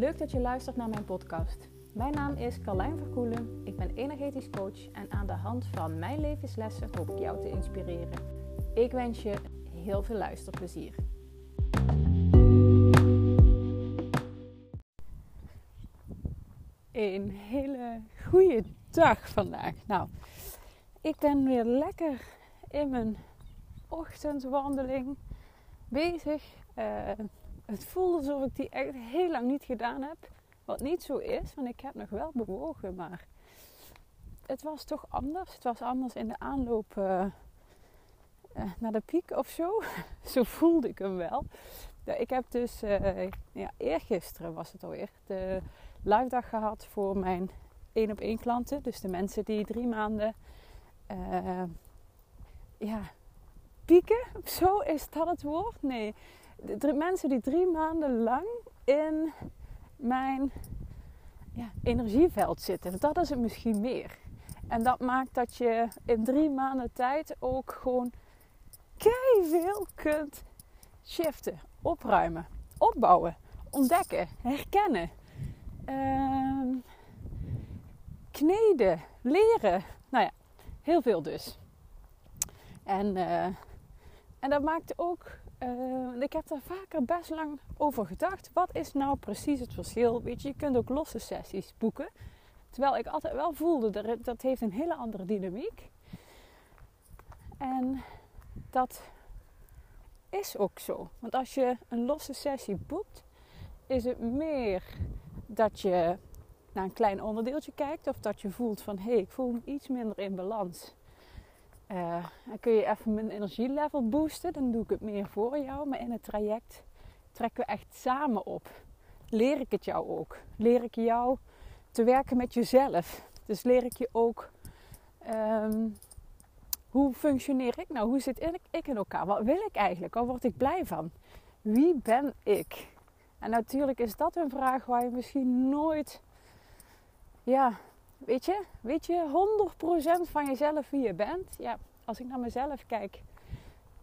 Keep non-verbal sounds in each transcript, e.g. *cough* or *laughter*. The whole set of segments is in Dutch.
Leuk dat je luistert naar mijn podcast. Mijn naam is Carlijn Verkoelen. Ik ben energetisch coach en aan de hand van mijn levenslessen hoop ik jou te inspireren. Ik wens je heel veel luisterplezier. Een hele goede dag vandaag. Nou, ik ben weer lekker in mijn ochtendwandeling bezig. Uh, het voelde alsof ik die echt heel lang niet gedaan heb. Wat niet zo is, want ik heb nog wel bewogen, maar het was toch anders. Het was anders in de aanloop uh, uh, naar de piek of zo. *laughs* zo voelde ik hem wel. ik heb dus, uh, ja, eergisteren was het alweer, de live dag gehad voor mijn één op één klanten. Dus de mensen die drie maanden, ja, pieken. *laughs* Zo is dat het woord? Nee, de mensen die drie maanden lang in mijn ja, energieveld zitten. Dat is het misschien meer. En dat maakt dat je in drie maanden tijd ook gewoon veel kunt shiften, opruimen, opbouwen, ontdekken, herkennen, uh, kneden, leren. Nou ja, heel veel dus. En, uh, en dat maakt ook uh, ik heb daar vaker best lang over gedacht. Wat is nou precies het verschil? Weet je, je kunt ook losse sessies boeken. Terwijl ik altijd wel voelde, dat, dat heeft een hele andere dynamiek. En dat is ook zo. Want als je een losse sessie boekt, is het meer dat je naar een klein onderdeeltje kijkt. Of dat je voelt van, hé, hey, ik voel me iets minder in balans. Dan kun je even mijn energielevel boosten. Dan doe ik het meer voor jou. Maar in het traject trekken we echt samen op. Leer ik het jou ook. Leer ik jou te werken met jezelf. Dus leer ik je ook um, hoe functioneer ik nou? Hoe zit ik in elkaar? Wat wil ik eigenlijk? Waar word ik blij van? Wie ben ik? En natuurlijk is dat een vraag waar je misschien nooit, ja, weet je, weet je 100% van jezelf wie je bent? Ja, als ik naar mezelf kijk,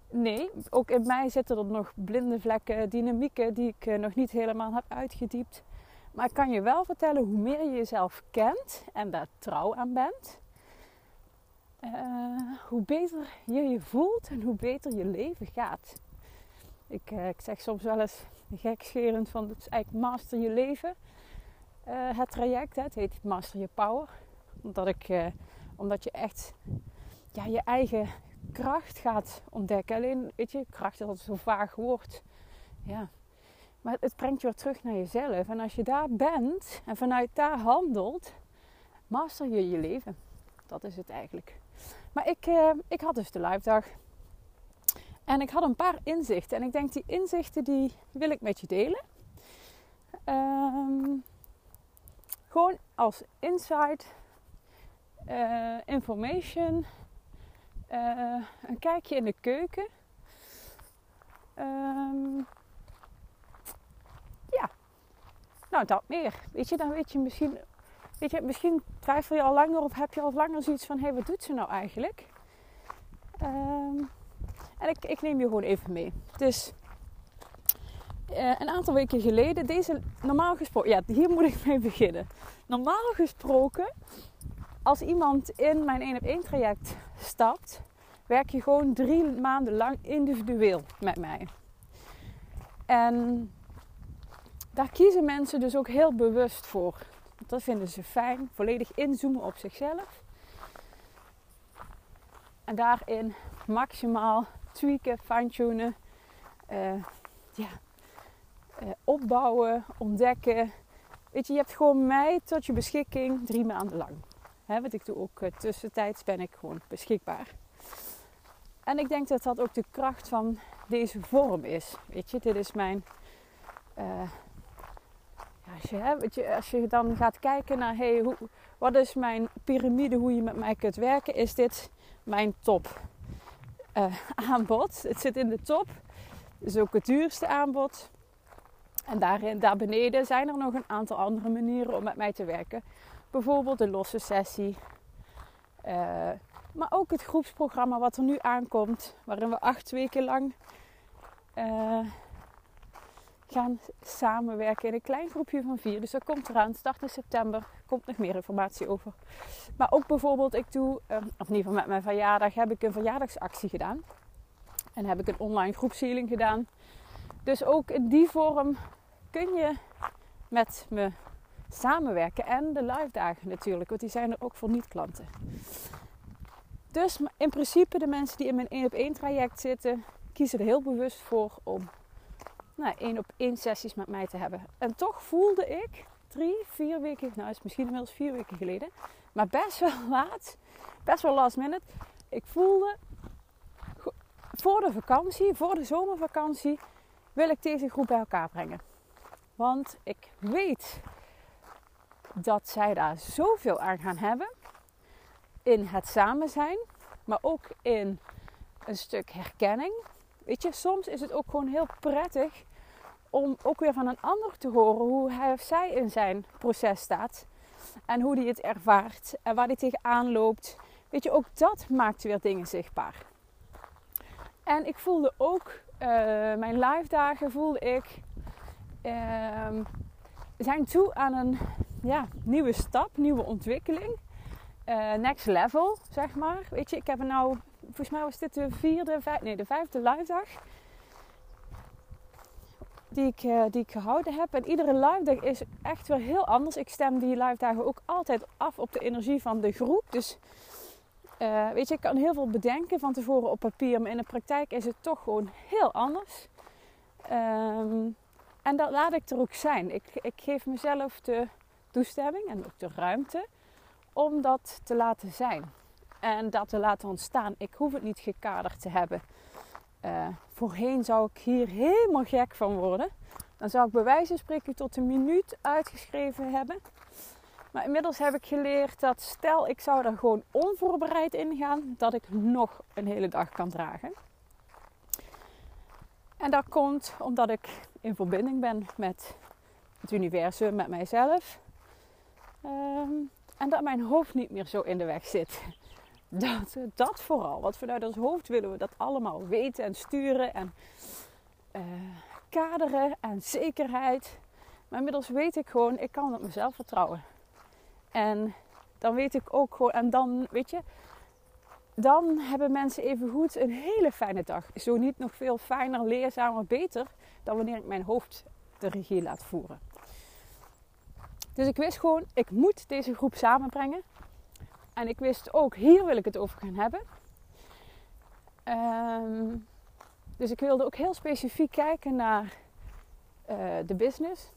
nee. Ook in mij zitten er nog blinde vlekken, dynamieken die ik eh, nog niet helemaal heb uitgediept. Maar ik kan je wel vertellen hoe meer je jezelf kent en daar trouw aan bent, uh, hoe beter je je voelt en hoe beter je leven gaat. Ik, uh, ik zeg soms wel eens gekscherend van het is eigenlijk master je leven. Uh, het traject, hè, het heet Master Je Power. Omdat, ik, omdat je echt ja, je eigen kracht gaat ontdekken. Alleen, weet je, kracht is altijd zo vaag woord. Ja. Maar het brengt je weer terug naar jezelf. En als je daar bent en vanuit daar handelt, master je je leven. Dat is het eigenlijk. Maar ik, uh, ik had dus de live dag. En ik had een paar inzichten. En ik denk die inzichten die wil ik met je delen. Um, gewoon als insight, uh, information, uh, een kijkje in de keuken. Um, ja, nou dat meer. Weet je, dan weet je misschien Weet je, misschien twijfel je al langer of heb je al langer zoiets van: hé, hey, wat doet ze nou eigenlijk? Um, en ik, ik, neem je gewoon even mee. Dus uh, een aantal weken geleden, deze normaal gesproken, ja, hier moet ik *laughs* mee beginnen. Normaal gesproken, als iemand in mijn 1 op 1 traject stapt, werk je gewoon drie maanden lang individueel met mij. En daar kiezen mensen dus ook heel bewust voor. Dat vinden ze fijn. Volledig inzoomen op zichzelf. En daarin maximaal tweaken, fine-tunen. Uh, ja, opbouwen, ontdekken. Weet je, je hebt gewoon mij tot je beschikking drie maanden lang. Hè, wat ik doe ook uh, tussentijds ben ik gewoon beschikbaar. En ik denk dat dat ook de kracht van deze vorm is. Weet je, dit is mijn als je, hè, als je dan gaat kijken naar hey, hoe, wat is mijn piramide, hoe je met mij kunt werken, is dit mijn top *laughs* aanbod. Het zit in de top. Het is ook het duurste aanbod. En daar beneden zijn er nog een aantal andere manieren om met mij te werken. Bijvoorbeeld de losse sessie. Uh, maar ook het groepsprogramma wat er nu aankomt. Waarin we acht weken lang uh, gaan samenwerken in een klein groepje van vier. Dus dat komt eraan, start in september, komt nog meer informatie over. Maar ook bijvoorbeeld, ik doe, ehm, of in ieder geval met mijn verjaardag, heb ik een verjaardagsactie gedaan. En heb ik een online groepshealing gedaan. Dus ook in die vorm kun je met me samenwerken. En de live dagen natuurlijk, want die zijn er ook voor niet-klanten. Dus in principe de mensen die in mijn 1 op 1 traject zitten, kiezen er heel bewust voor om nou, één op één sessies met mij te hebben. En toch voelde ik drie, vier weken, nou is misschien inmiddels vier weken geleden, maar best wel *laughs* laat, best wel last minute. Ik voelde voor de vakantie, voor de zomervakantie, wil ik deze groep bij elkaar brengen. Want ik weet dat zij daar zoveel aan gaan hebben in het samen zijn, maar ook in een stuk herkenning. Weet je, soms is het ook gewoon heel prettig om ook weer van een ander te horen hoe hij of zij in zijn proces staat. En hoe hij het ervaart en waar hij tegenaan loopt. Weet je, ook dat maakt weer dingen zichtbaar. En ik voelde ook, uh, mijn live dagen voelde ik, uh, zijn toe aan een ja, nieuwe stap, nieuwe ontwikkeling. Uh, next level, zeg maar. Weet je, ik heb er nou, volgens mij was dit de vierde, nee, de vijfde live dag die ik, uh, die gehouden heb. En iedere live dag is echt weer heel anders. Ik stem die live dagen ook altijd af op de energie van de groep. Dus uh, weet je, ik kan heel veel bedenken van tevoren op papier. Maar in de praktijk is het toch gewoon heel anders. Um, en dat laat ik er ook zijn. Ik, ik geef mezelf de toestemming en ook de ruimte om dat te laten zijn. En dat te laten ontstaan. Ik hoef het niet gekaderd te hebben. Uh, voorheen zou ik hier helemaal gek van worden. Dan zou ik bij wijze van spreken tot een minuut uitgeschreven hebben. Maar inmiddels heb ik geleerd dat stel ik zou er gewoon onvoorbereid in gaan, dat ik nog een hele dag kan dragen. En dat komt omdat ik in verbinding ben met het universum, met mijzelf. Um, en dat mijn hoofd niet meer zo in de weg zit. *laughs* Dat, dat vooral. Want vanuit ons hoofd willen we dat allemaal weten en sturen en uh, kaderen en zekerheid. Maar inmiddels weet ik gewoon, ik kan op mezelf vertrouwen. En dan weet ik ook gewoon, en dan weet je, dan hebben mensen even goed een hele fijne dag. Zo niet nog veel fijner, leerzamer, beter dan wanneer ik mijn hoofd de regie laat voeren. Dus ik wist gewoon, ik moet deze groep samenbrengen. En ik wist ook, hier wil ik het over gaan hebben. Um, dus ik wilde ook heel specifiek kijken naar uh, de business.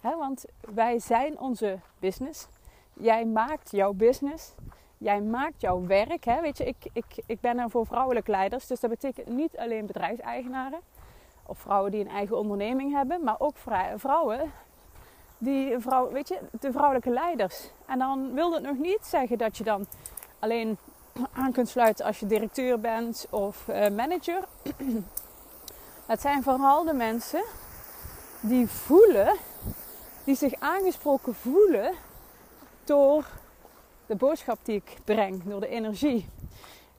Want wij zijn onze business. Jij maakt jouw business. Jij maakt jouw werk. Hè. Weet je, ik, ik, ik ben er voor vrouwelijke leiders. Dus dat betekent niet alleen bedrijfseigenaren. Of vrouwen die een eigen onderneming hebben. Maar ook vrouwen die vrouw, weet je, de vrouwelijke leiders. En dan wil dat nog niet zeggen dat je dan alleen *clears throat* aan kunt sluiten als je directeur bent of uh, manager. *clears throat* Het zijn vooral de mensen die voelen, die zich aangesproken voelen door de boodschap die ik breng, door de energie.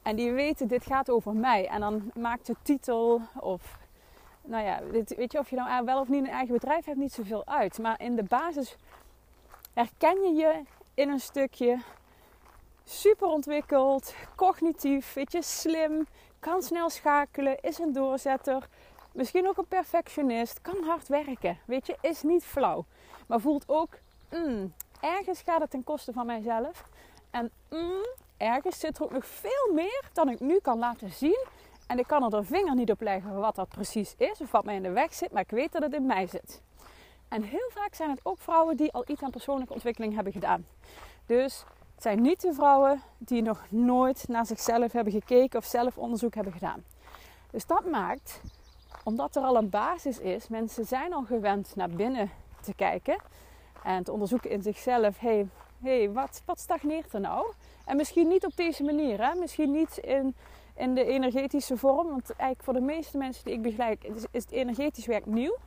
En die weten, dit gaat over mij. En dan maakt de titel of nou ja, weet je, of je nou wel of niet een eigen bedrijf hebt, niet zoveel uit. Maar in de basis herken je je in een stukje super ontwikkeld, cognitief, weet je, slim, kan snel schakelen, is een doorzetter, misschien ook een perfectionist, kan hard werken, weet je, is niet flauw. Maar voelt ook, mm, ergens gaat het ten koste van mijzelf. En mm, ergens zit er ook nog veel meer dan ik nu kan laten zien en ik kan er de vinger niet op leggen wat dat precies is of wat mij in de weg zit, maar ik weet dat het in mij zit. En heel vaak zijn het ook vrouwen die al iets aan persoonlijke ontwikkeling hebben gedaan. Dus het zijn niet de vrouwen die nog nooit naar zichzelf hebben gekeken of zelf onderzoek hebben gedaan. Dus dat maakt, omdat er al een basis is, mensen zijn al gewend naar binnen te kijken en te onderzoeken in zichzelf. Hé, hey, wat, wat stagneert er nou? En misschien niet op deze manier, hè? misschien niet in in de energetische vorm. Want eigenlijk voor de meeste mensen die ik begeleid is, is het energetisch werk nieuw.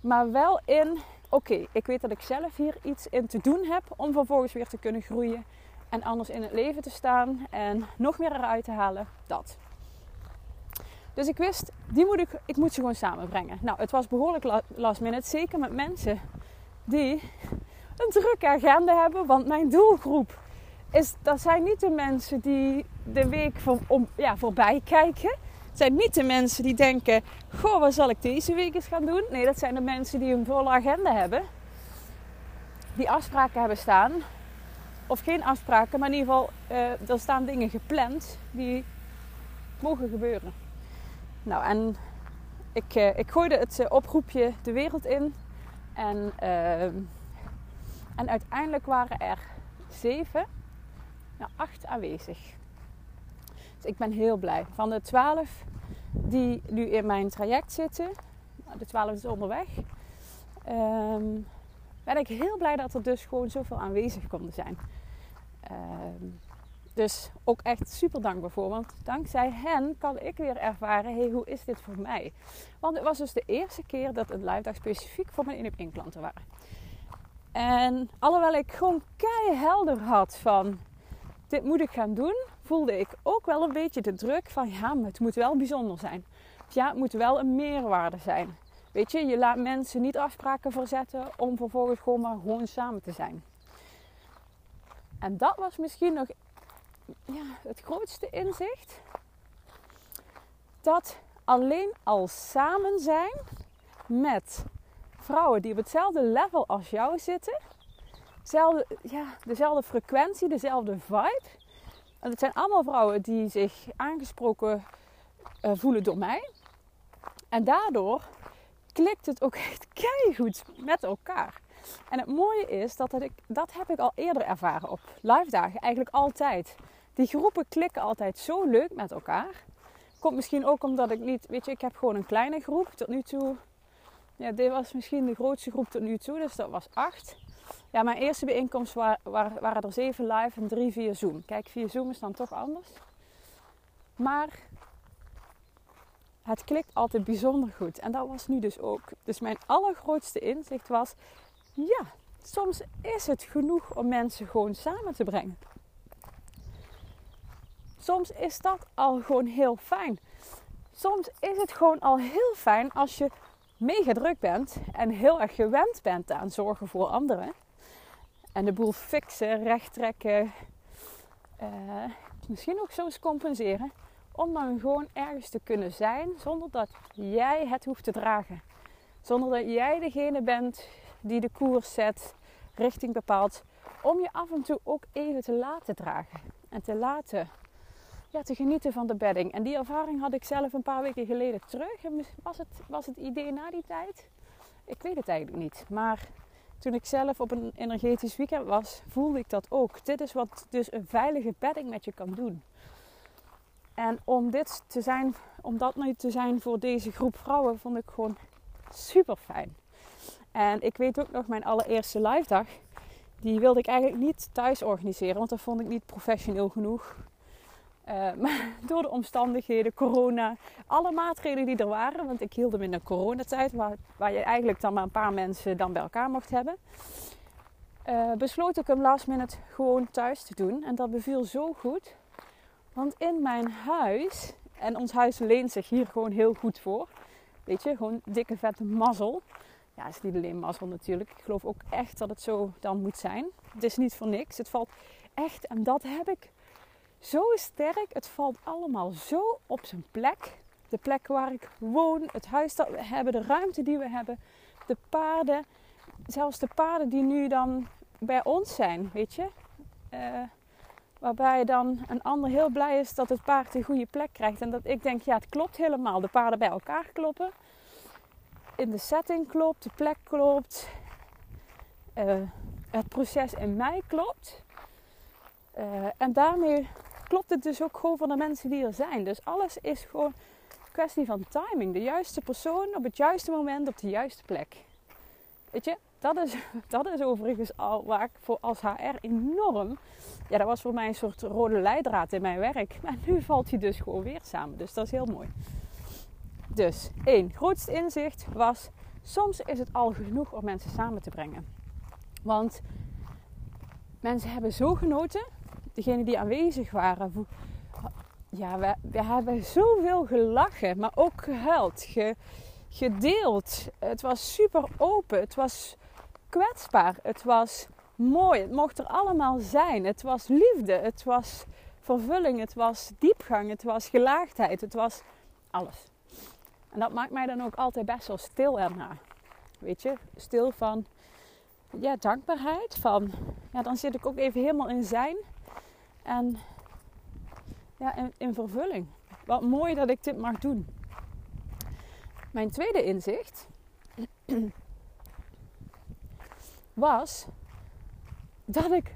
Maar wel in, oké, ik weet dat ik zelf hier iets in te doen heb om vervolgens weer te kunnen groeien. En anders in het leven te staan en nog meer eruit te halen. Dat. Dus ik wist, die moet ik, ik moet ze gewoon samenbrengen. Nou, het was behoorlijk last minute. Zeker met mensen die een drukke agenda hebben. Want mijn doelgroep is, dat zijn niet de mensen die de week om, ja, voorbij kijken. Het zijn niet de mensen die denken, goh, wat zal ik deze week eens gaan doen? Nee, dat zijn de mensen die een volle agenda hebben. Die afspraken hebben staan. Of geen afspraken, maar in ieder geval, uh, er staan dingen gepland die mogen gebeuren. Nou, en ik, uh, ik gooide het uh, oproepje de wereld in. En, ehm, en uiteindelijk waren er zeven, nou acht aanwezig. Dus ik ben heel blij. Van de twaalf die nu in mijn traject zitten, nou, de twaalf is onderweg, ehm, ben ik heel blij dat er dus gewoon zoveel aanwezig konden zijn. Ehm, dus ook echt super dankbaar voor. Want dankzij hen kan ik weer ervaren, hey, hoe is dit voor mij? Want het was dus de eerste keer dat een live dag specifiek voor mijn 1 op 1 klanten waren. En alhoewel ik gewoon helder had van, dit moet ik gaan doen, voelde ik ook wel een beetje de druk van, ja, maar het moet wel bijzonder zijn. Ja, het moet wel een meerwaarde zijn. Weet je, je laat mensen niet afspraken verzetten om vervolgens gewoon maar gewoon samen te zijn. En dat was misschien nog ja, het grootste inzicht. Dat alleen al samen zijn met vrouwen die op hetzelfde level als jou zitten. Ja, dezelfde frequentie, dezelfde vibe. En het zijn allemaal vrouwen die zich aangesproken uh, voelen door mij. En daardoor klikt het ook echt keihard met elkaar. En het mooie is dat, dat ik, dat heb ik al eerder ervaren op live dagen. Eigenlijk altijd. Die groepen klikken altijd zo leuk met elkaar. Komt misschien ook omdat ik niet, weet je, ik heb gewoon een kleine groep tot nu toe. Ja, dit was misschien de grootste groep tot nu toe, dus dat was acht. Ja, mijn eerste bijeenkomst waren, waren er zeven live en drie via Zoom. Kijk, via Zoom is dan toch anders. Maar het klikt altijd bijzonder goed. En dat was nu dus ook. Dus mijn allergrootste inzicht was: ja, soms is het genoeg om mensen gewoon samen te brengen. Soms is dat al gewoon heel fijn. Soms is het gewoon al heel fijn als je mega druk bent en heel erg gewend bent aan zorgen voor anderen. En de boel fixen, recht trekken, uh, misschien ook soms compenseren. Om dan gewoon ergens te kunnen zijn zonder dat jij het hoeft te dragen. Zonder dat jij degene bent die de koers zet, richting bepaalt. Om je af en toe ook even te laten dragen. En te laten te genieten van de bedding. En die ervaring had ik zelf een paar weken geleden terug. Was het, was het idee na die tijd? Ik weet het eigenlijk niet. Maar toen ik zelf op een energetisch weekend was, voelde ik dat ook. Dit is wat dus een veilige bedding met je kan doen. En om dit te zijn, om dat nu te zijn voor deze groep vrouwen, vond ik gewoon super fijn. En ik weet ook nog mijn allereerste live dag. Die wilde ik eigenlijk niet thuis organiseren, want dat vond ik niet professioneel genoeg. Uh, maar *laughs* door de omstandigheden, corona, alle maatregelen die er waren, want ik hield hem in een coronatijd, waar, waar je eigenlijk dan maar een paar mensen dan bij elkaar mocht hebben, uh, besloot ik hem last minute gewoon thuis te doen. En dat beviel zo goed, want in mijn huis, en ons huis leent zich hier gewoon heel goed voor, weet je, gewoon dikke vette mazzel. Ja, het is niet alleen mazzel natuurlijk. Ik geloof ook echt dat het zo dan moet zijn. Het is niet voor niks. Het valt echt, en dat heb ik zo sterk. Het valt allemaal zo op zijn plek. De plek waar ik woon, het huis dat we hebben, de ruimte die we hebben, de paarden. Zelfs de paarden die nu dan bij ons zijn, weet je. Uh, waarbij dan een ander heel blij is dat het paard een goede plek krijgt. En dat ik denk, ja, het klopt helemaal. De paarden bij elkaar kloppen. In de setting klopt, de plek klopt. Uh, het proces in mij klopt. Uh, en daarmee klopt het dus ook gewoon van de mensen die er zijn. Dus alles is gewoon een kwestie van timing. De juiste persoon op het juiste moment op de juiste plek. Weet je, dat is, *laughs* dat is overigens al waar ik voor als HR enorm. Ja, dat was voor mij een soort rode leidraad in mijn werk. *laughs* Maar nu valt hij dus gewoon weer samen. Dus dat is heel mooi. Dus één, grootste inzicht was: soms is het al genoeg om mensen samen te brengen. Want mensen hebben zo genoten degenen die aanwezig waren, ja, we, we hebben zoveel gelachen, maar ook gehuild, ge, gedeeld. Het was super open, het was kwetsbaar, het was mooi, het mocht er allemaal zijn. Het was liefde, het was vervulling, het was diepgang, het was gelaagdheid, het was alles. En dat maakt mij dan ook altijd best wel stil erna. Weet je, stil van ja, dankbaarheid. Van, ja, dan zit ik ook even helemaal in zijn. En ja, in, in vervulling. Wat mooi dat ik dit mag doen. Mijn tweede inzicht *clears throat* was dat ik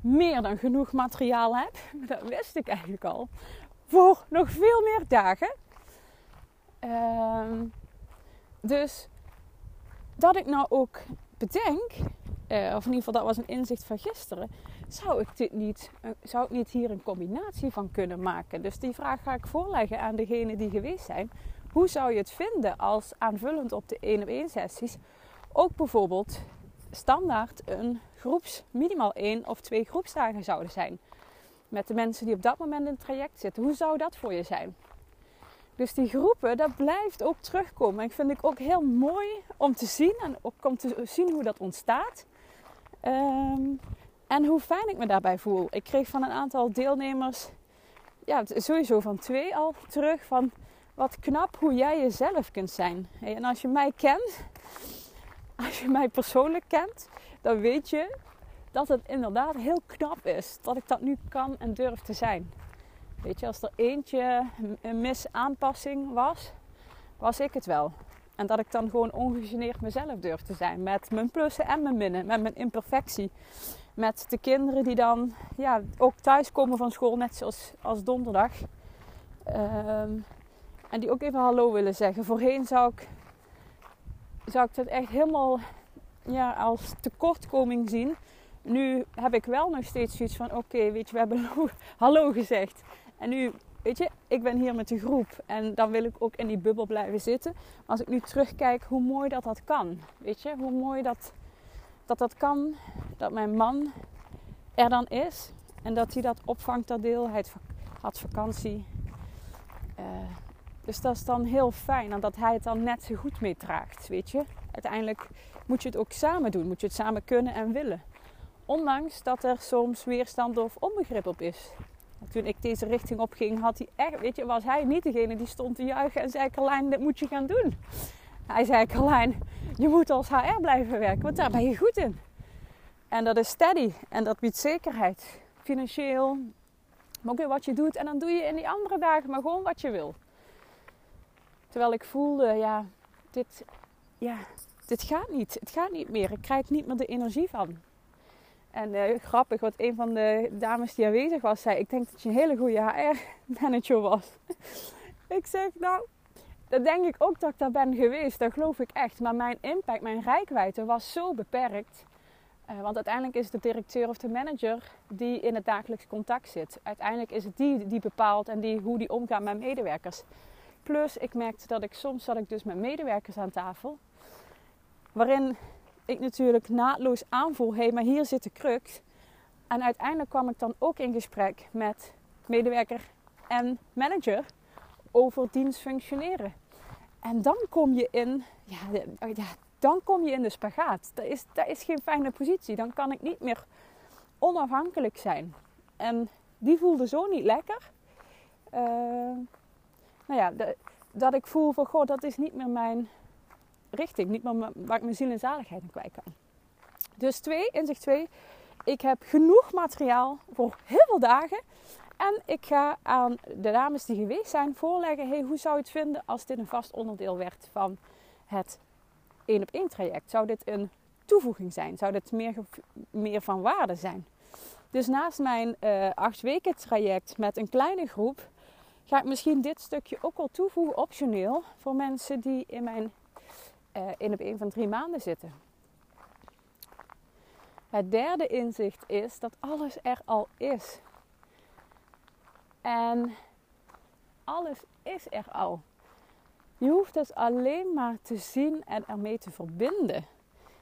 meer dan genoeg materiaal heb. *laughs* Dat wist ik eigenlijk al. Voor nog veel meer dagen. Ehm, dus dat ik nou ook bedenk, uh, of in ieder geval dat was een inzicht van gisteren, zou ik dit niet, uh, zou ik niet hier een combinatie van kunnen maken? Dus die vraag ga ik voorleggen aan degenen die geweest zijn. Hoe zou je het vinden als aanvullend op de 1 op 1 sessies ook bijvoorbeeld standaard een groeps, minimaal één of twee groepsdagen zouden zijn. Met de mensen die op dat moment in het traject zitten. Hoe zou dat voor je zijn? Dus die groepen, dat blijft ook terugkomen. En vind ik ook heel mooi om te zien en ook om te zien hoe dat ontstaat. Ehm, en hoe fijn ik me daarbij voel. Ik kreeg van een aantal deelnemers, ja, sowieso van twee al terug, van wat knap hoe jij jezelf kunt zijn. En als je mij kent, *laughs* als je mij persoonlijk kent, dan weet je dat het inderdaad heel knap is dat ik dat nu kan en durf te zijn. Weet je, als er eentje een misaanpassing was, was ik het wel. En dat ik dan gewoon ongegeneerd mezelf durf te zijn. Met mijn plussen en mijn minnen. Met mijn imperfectie. Met de kinderen die dan ja, ook thuis komen van school, net zoals als donderdag. Ehm, en die ook even hallo willen zeggen. Voorheen zou ik, zou ik dat echt helemaal ja, als tekortkoming zien. Nu heb ik wel nog steeds zoiets van: oké, weet je, we hebben *laughs* hallo gezegd. En nu, weet je, ik ben hier met de groep en dan wil ik ook in die bubbel blijven zitten. Maar als ik nu terugkijk, hoe mooi dat dat kan. Weet je, hoe mooi dat dat, dat kan. Dat mijn man er dan is en dat hij dat opvangt, dat deel. Hij had vakantie. Uh, dus dat is dan heel fijn en dat hij het dan net zo goed meedraagt, weet je. Uiteindelijk moet je het ook samen doen. Moet je het samen kunnen en willen. Ondanks dat er soms weerstand of onbegrip op is. Toen ik deze richting op ging, had hij echt, weet je, was hij niet degene die stond te juichen en zei: Carlijn, dit moet je gaan doen. Hij zei: Carlijn, je moet als HR blijven werken, want daar ben je goed in. En dat is steady en dat biedt zekerheid. Financieel, maar ook weer wat je doet. En dan doe je in die andere dagen maar gewoon wat je wil. Terwijl ik voelde, ja, dit, ja, dit gaat niet. Het gaat niet meer. Ik krijg niet meer de energie van. En uh, grappig, wat een van de dames die aanwezig was, zei: Ik denk dat je een hele goede HR-manager was. *laughs* ik zeg, nou, dat denk ik ook dat ik daar ben geweest. Dat geloof ik echt. Maar mijn impact, mijn rijkwijde was zo beperkt. Uh, want uiteindelijk is het de directeur of de manager die in het dagelijks contact zit. Uiteindelijk is het die die bepaalt en die, hoe die omgaat met medewerkers. Plus, ik merkte dat ik soms zat ik dus met medewerkers aan tafel. Waarin ik natuurlijk naadloos aanvoel, hé, hey, maar hier zit de crux. En uiteindelijk kwam ik dan ook in gesprek met medewerker en manager over dienst functioneren. En dan kom je in, ja, ja, dan kom je in de spagaat. Dat is, dat is geen fijne positie. Dan kan ik niet meer onafhankelijk zijn. En die voelde zo niet lekker. Uh, nou ja, dat ik voel van, goh, dat is niet meer mijn richting. Niet meer waar ik mijn ziel en zaligheid kwijt kan. Dus twee, inzicht twee. Ik heb genoeg materiaal voor heel veel dagen. En ik ga aan de dames die geweest zijn voorleggen: hey, hoe zou je het vinden als dit een vast onderdeel werd van het één op één traject? Zou dit een toevoeging zijn? Zou dit meer, meer van waarde zijn? Dus naast mijn uh, acht weken traject met een kleine groep, ga ik misschien dit stukje ook wel toevoegen optioneel voor mensen die in mijn uh, in op één van drie maanden zitten. Het derde inzicht is dat alles er al is. En alles is er al. Je hoeft het alleen maar te zien en ermee te verbinden.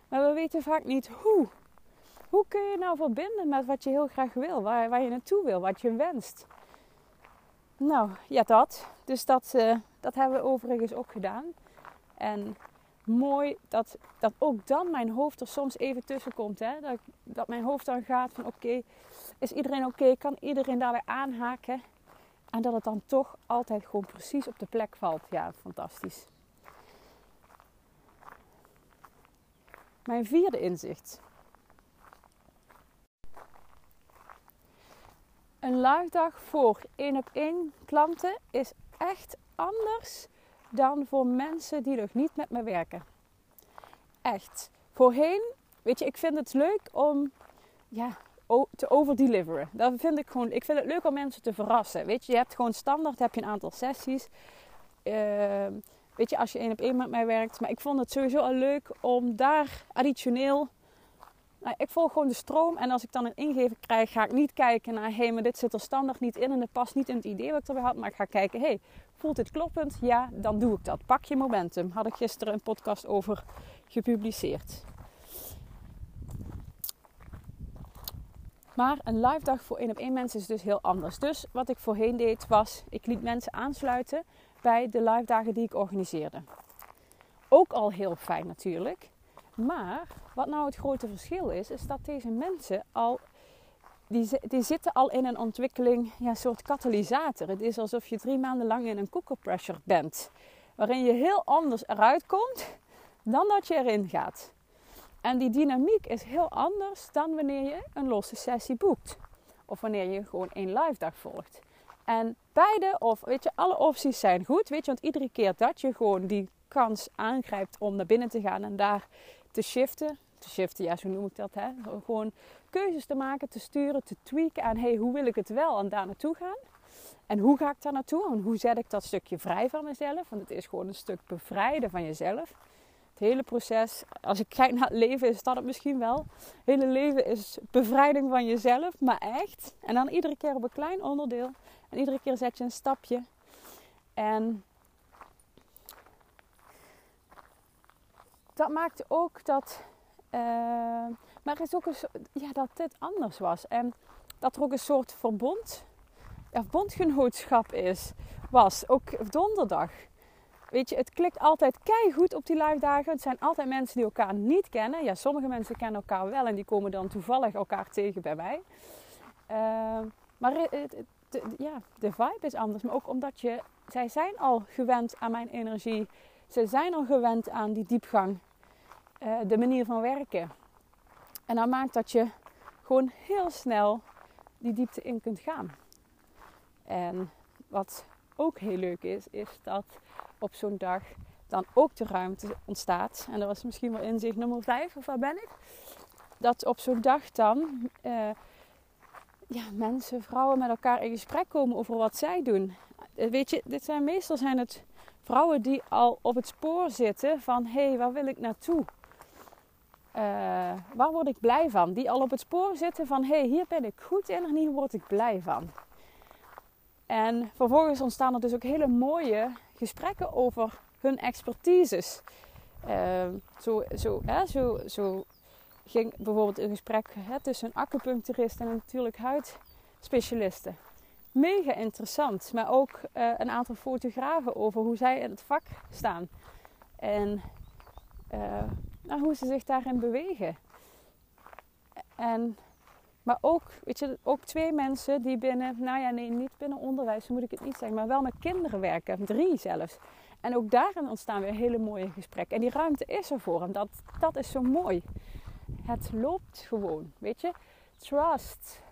Maar we weten vaak niet hoe. Hoe kun je nou verbinden met wat je heel graag wil, waar, waar je naartoe wil, wat je wenst? nou, ja dat. Dus dat, uh, dat hebben we overigens ook gedaan. En mooi dat, dat ook dan mijn hoofd er soms even tussen komt. Hè? Dat, dat mijn hoofd dan gaat van oké, is iedereen oké? Kan iedereen daarbij aanhaken? En dat het dan toch altijd gewoon precies op de plek valt. Ja, fantastisch. Mijn vierde inzicht. Een live voor één op één klanten is echt anders dan voor mensen die nog niet met me werken. Echt. Voorheen, weet je, ik vind het leuk om ja, te overdeliveren. Dat vind ik gewoon. Ik vind het leuk om mensen te verrassen. Weet je, je hebt gewoon standaard heb je een aantal sessies. Uh, weet je, als je één op één met mij werkt. Maar ik vond het sowieso al leuk om daar additioneel nou, ik volg gewoon de stroom en als ik dan een ingever krijg, ga ik niet kijken naar hé, hey, maar dit zit er standaard niet in en het past niet in het idee wat ik erbij had. Maar ik ga kijken, hé, hey, voelt dit kloppend? Ja, dan doe ik dat. Pak je momentum. Had ik gisteren een podcast over gepubliceerd. Maar een live dag voor één op één mensen is dus heel anders. Dus wat ik voorheen deed was, ik liet mensen aansluiten bij de live dagen die ik organiseerde. Ook al heel fijn natuurlijk. Maar wat nou het grote verschil is, is dat deze mensen al. Die, die zitten al in een ontwikkeling, ja, een soort katalysator. Het is alsof je drie maanden lang in een cooker pressure bent. Waarin je heel anders eruit komt dan dat je erin gaat. En die dynamiek is heel anders dan wanneer je een losse sessie boekt. Of wanneer je gewoon één live dag volgt. En beide, of weet je, alle opties zijn goed. Weet je, want iedere keer dat je gewoon die kans aangrijpt om naar binnen te gaan en daar te shiften. Te shiften, ja, zo noem ik dat. Hè? Gewoon keuzes te maken, te sturen, te tweaken aan hey, hoe wil ik het wel en daar naartoe gaan. En hoe ga ik daar naartoe? En hoe zet ik dat stukje vrij van mezelf? Want het is gewoon een stuk bevrijden van jezelf. Het hele proces, als ik kijk naar het leven, is dat het misschien wel. Het hele leven is bevrijding van jezelf, maar echt. En dan iedere keer op een klein onderdeel. En iedere keer zet je een stapje. En dat maakte ook dat. Uh, maar is ook een, ja, dat dit anders was. En dat er ook een soort verbond, bondgenootschap is, was. Ook donderdag. Weet je, het klikt altijd goed op die live dagen. Het zijn altijd mensen die elkaar niet kennen. Ja, sommige mensen kennen elkaar wel en die komen dan toevallig elkaar tegen bij mij. Uh, maar ja, de vibe is anders. Maar ook omdat je, zij zijn al gewend aan mijn energie. Ze zijn al gewend aan die diepgang. Eh, de manier van werken. En dat maakt dat je gewoon heel snel die diepte in kunt gaan. En wat ook heel leuk is, is dat op zo'n dag dan ook de ruimte ontstaat. En dat was misschien wel inzicht nummer 5, of waar ben ik? Dat op zo'n dag dan uh, ja, mensen, vrouwen met elkaar in gesprek komen over wat zij doen. Eh, weet je, dit zijn meestal zijn het vrouwen die al op het spoor zitten van hé, hey, waar wil ik naartoe? Uh, waar word ik blij van? Die al op het spoor zitten van hé, hey, hier ben ik goed in en hier word ik blij van. En vervolgens ontstaan er dus ook hele mooie gesprekken over hun expertises. Uh, zo, zo, zo, zo ging bijvoorbeeld een gesprek hè, tussen een acupuncturist en een natuurlijk huidspecialiste. Mega interessant, maar ook uh, een aantal fotografen over hoe zij in het vak staan. En uh, nou, hoe ze zich daarin bewegen. En, maar ook, weet je, ook twee mensen die binnen, nou ja, nee, niet binnen onderwijs, moet ik het niet zeggen, maar wel met kinderen werken, drie zelfs. En ook daarin ontstaan weer hele mooie gesprekken. En die ruimte is er voor en dat, dat is zo mooi. Het loopt gewoon, weet je. Trust.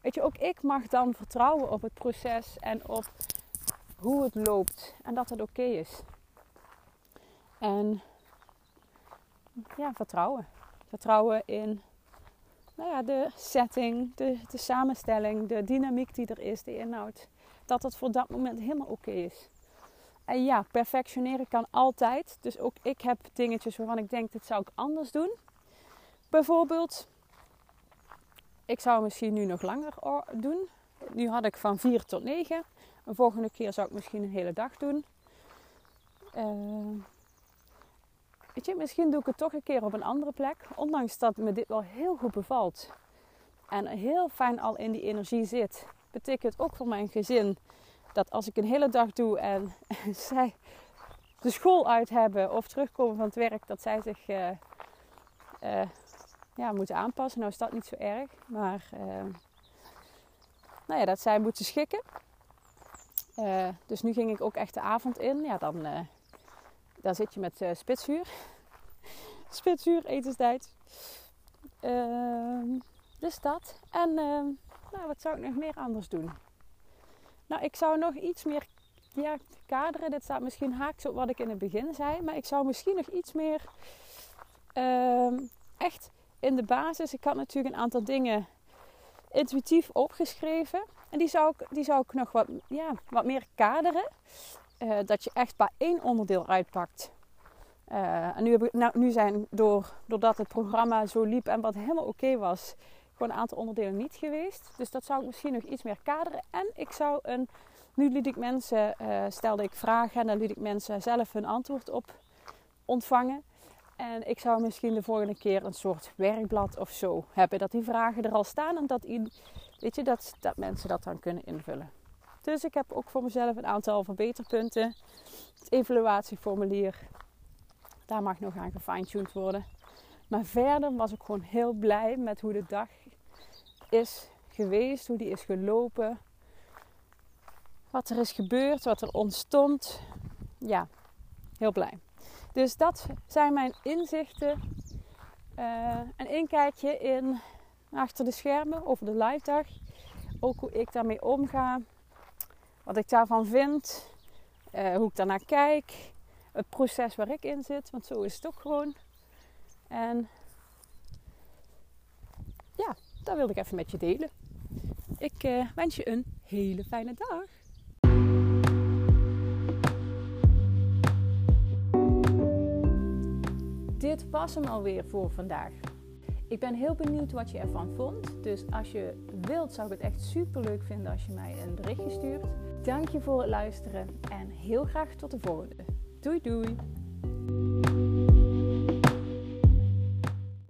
Weet je, ook ik mag dan vertrouwen op het proces en op hoe het loopt en dat het oké is. En ja, vertrouwen. Vertrouwen in nou ja, de setting, de, de samenstelling, de dynamiek die er is, de inhoud. Dat het voor dat moment helemaal oké is. En ja, perfectioneren kan altijd. Dus ook ik heb dingetjes waarvan ik denk, dit zou ik anders doen. Bijvoorbeeld, ik zou misschien nu nog langer doen. Nu had ik van 4 tot 9. Een volgende keer zou ik misschien een hele dag doen. Uh, weet misschien doe ik het toch een keer op een andere plek. Ondanks dat me dit wel heel goed bevalt. En heel fijn al in die energie zit. Betekent ook voor mijn gezin dat als ik een hele dag doe en *laughs* zij de school uit hebben of terugkomen van het werk, dat zij zich uh, uh, ja, moeten aanpassen. Nou is dat niet zo erg, maar uh, nou ja, dat zij moeten schikken. dus nu ging ik ook echt de avond in. Ja, dan, dan zit je met spitsuur. *laughs* spitsuur, etenstijd. Ehm, dus dat. En ehm, nou, wat zou ik nog meer anders doen? Nou, ik zou nog iets meer ja, kaderen. Dit staat misschien haaks op wat ik in het begin zei. Maar ik zou misschien nog iets meer ehm, echt in de basis. Ik had natuurlijk een aantal dingen intuïtief opgeschreven. En die zou ik, die zou ik nog wat, ja, wat meer kaderen. Uh, dat je echt bij één onderdeel uitpakt. Uh, en nu, heb ik, nou, nu zijn door, doordat het programma zo liep en wat helemaal oké was, gewoon een aantal onderdelen niet geweest. Dus dat zou ik misschien nog iets meer kaderen. En ik zou een. Nu ik mensen, uh, stelde ik vragen en dan liet ik mensen zelf hun antwoord op ontvangen. En ik zou misschien de volgende keer een soort werkblad of zo hebben. Dat die vragen er al staan en dat, weet je, dat, dat mensen dat dan kunnen invullen. Dus ik heb ook voor mezelf een aantal verbeterpunten. Het evaluatieformulier, daar mag nog aan gefine-tuned worden. Maar verder was ik gewoon heel blij met hoe de dag is geweest, hoe die is gelopen. Wat er is gebeurd, wat er ontstond. Ja, heel blij. Dus dat zijn mijn inzichten. Uh, een inkijkje in achter de schermen over de live dag. Ook hoe ik daarmee omga. Wat ik daarvan vind. Uh, hoe ik daarnaar kijk. Het proces waar ik in zit. Want zo is het ook gewoon. En ja, dat wilde ik even met je delen. Ik uh, wens je een hele fijne dag. Dit was hem alweer voor vandaag. Ik ben heel benieuwd wat je ervan vond. Dus als je wilt, zou ik het echt super leuk vinden als je mij een berichtje stuurt. Dank je voor het luisteren en heel graag tot de volgende. Doei doei!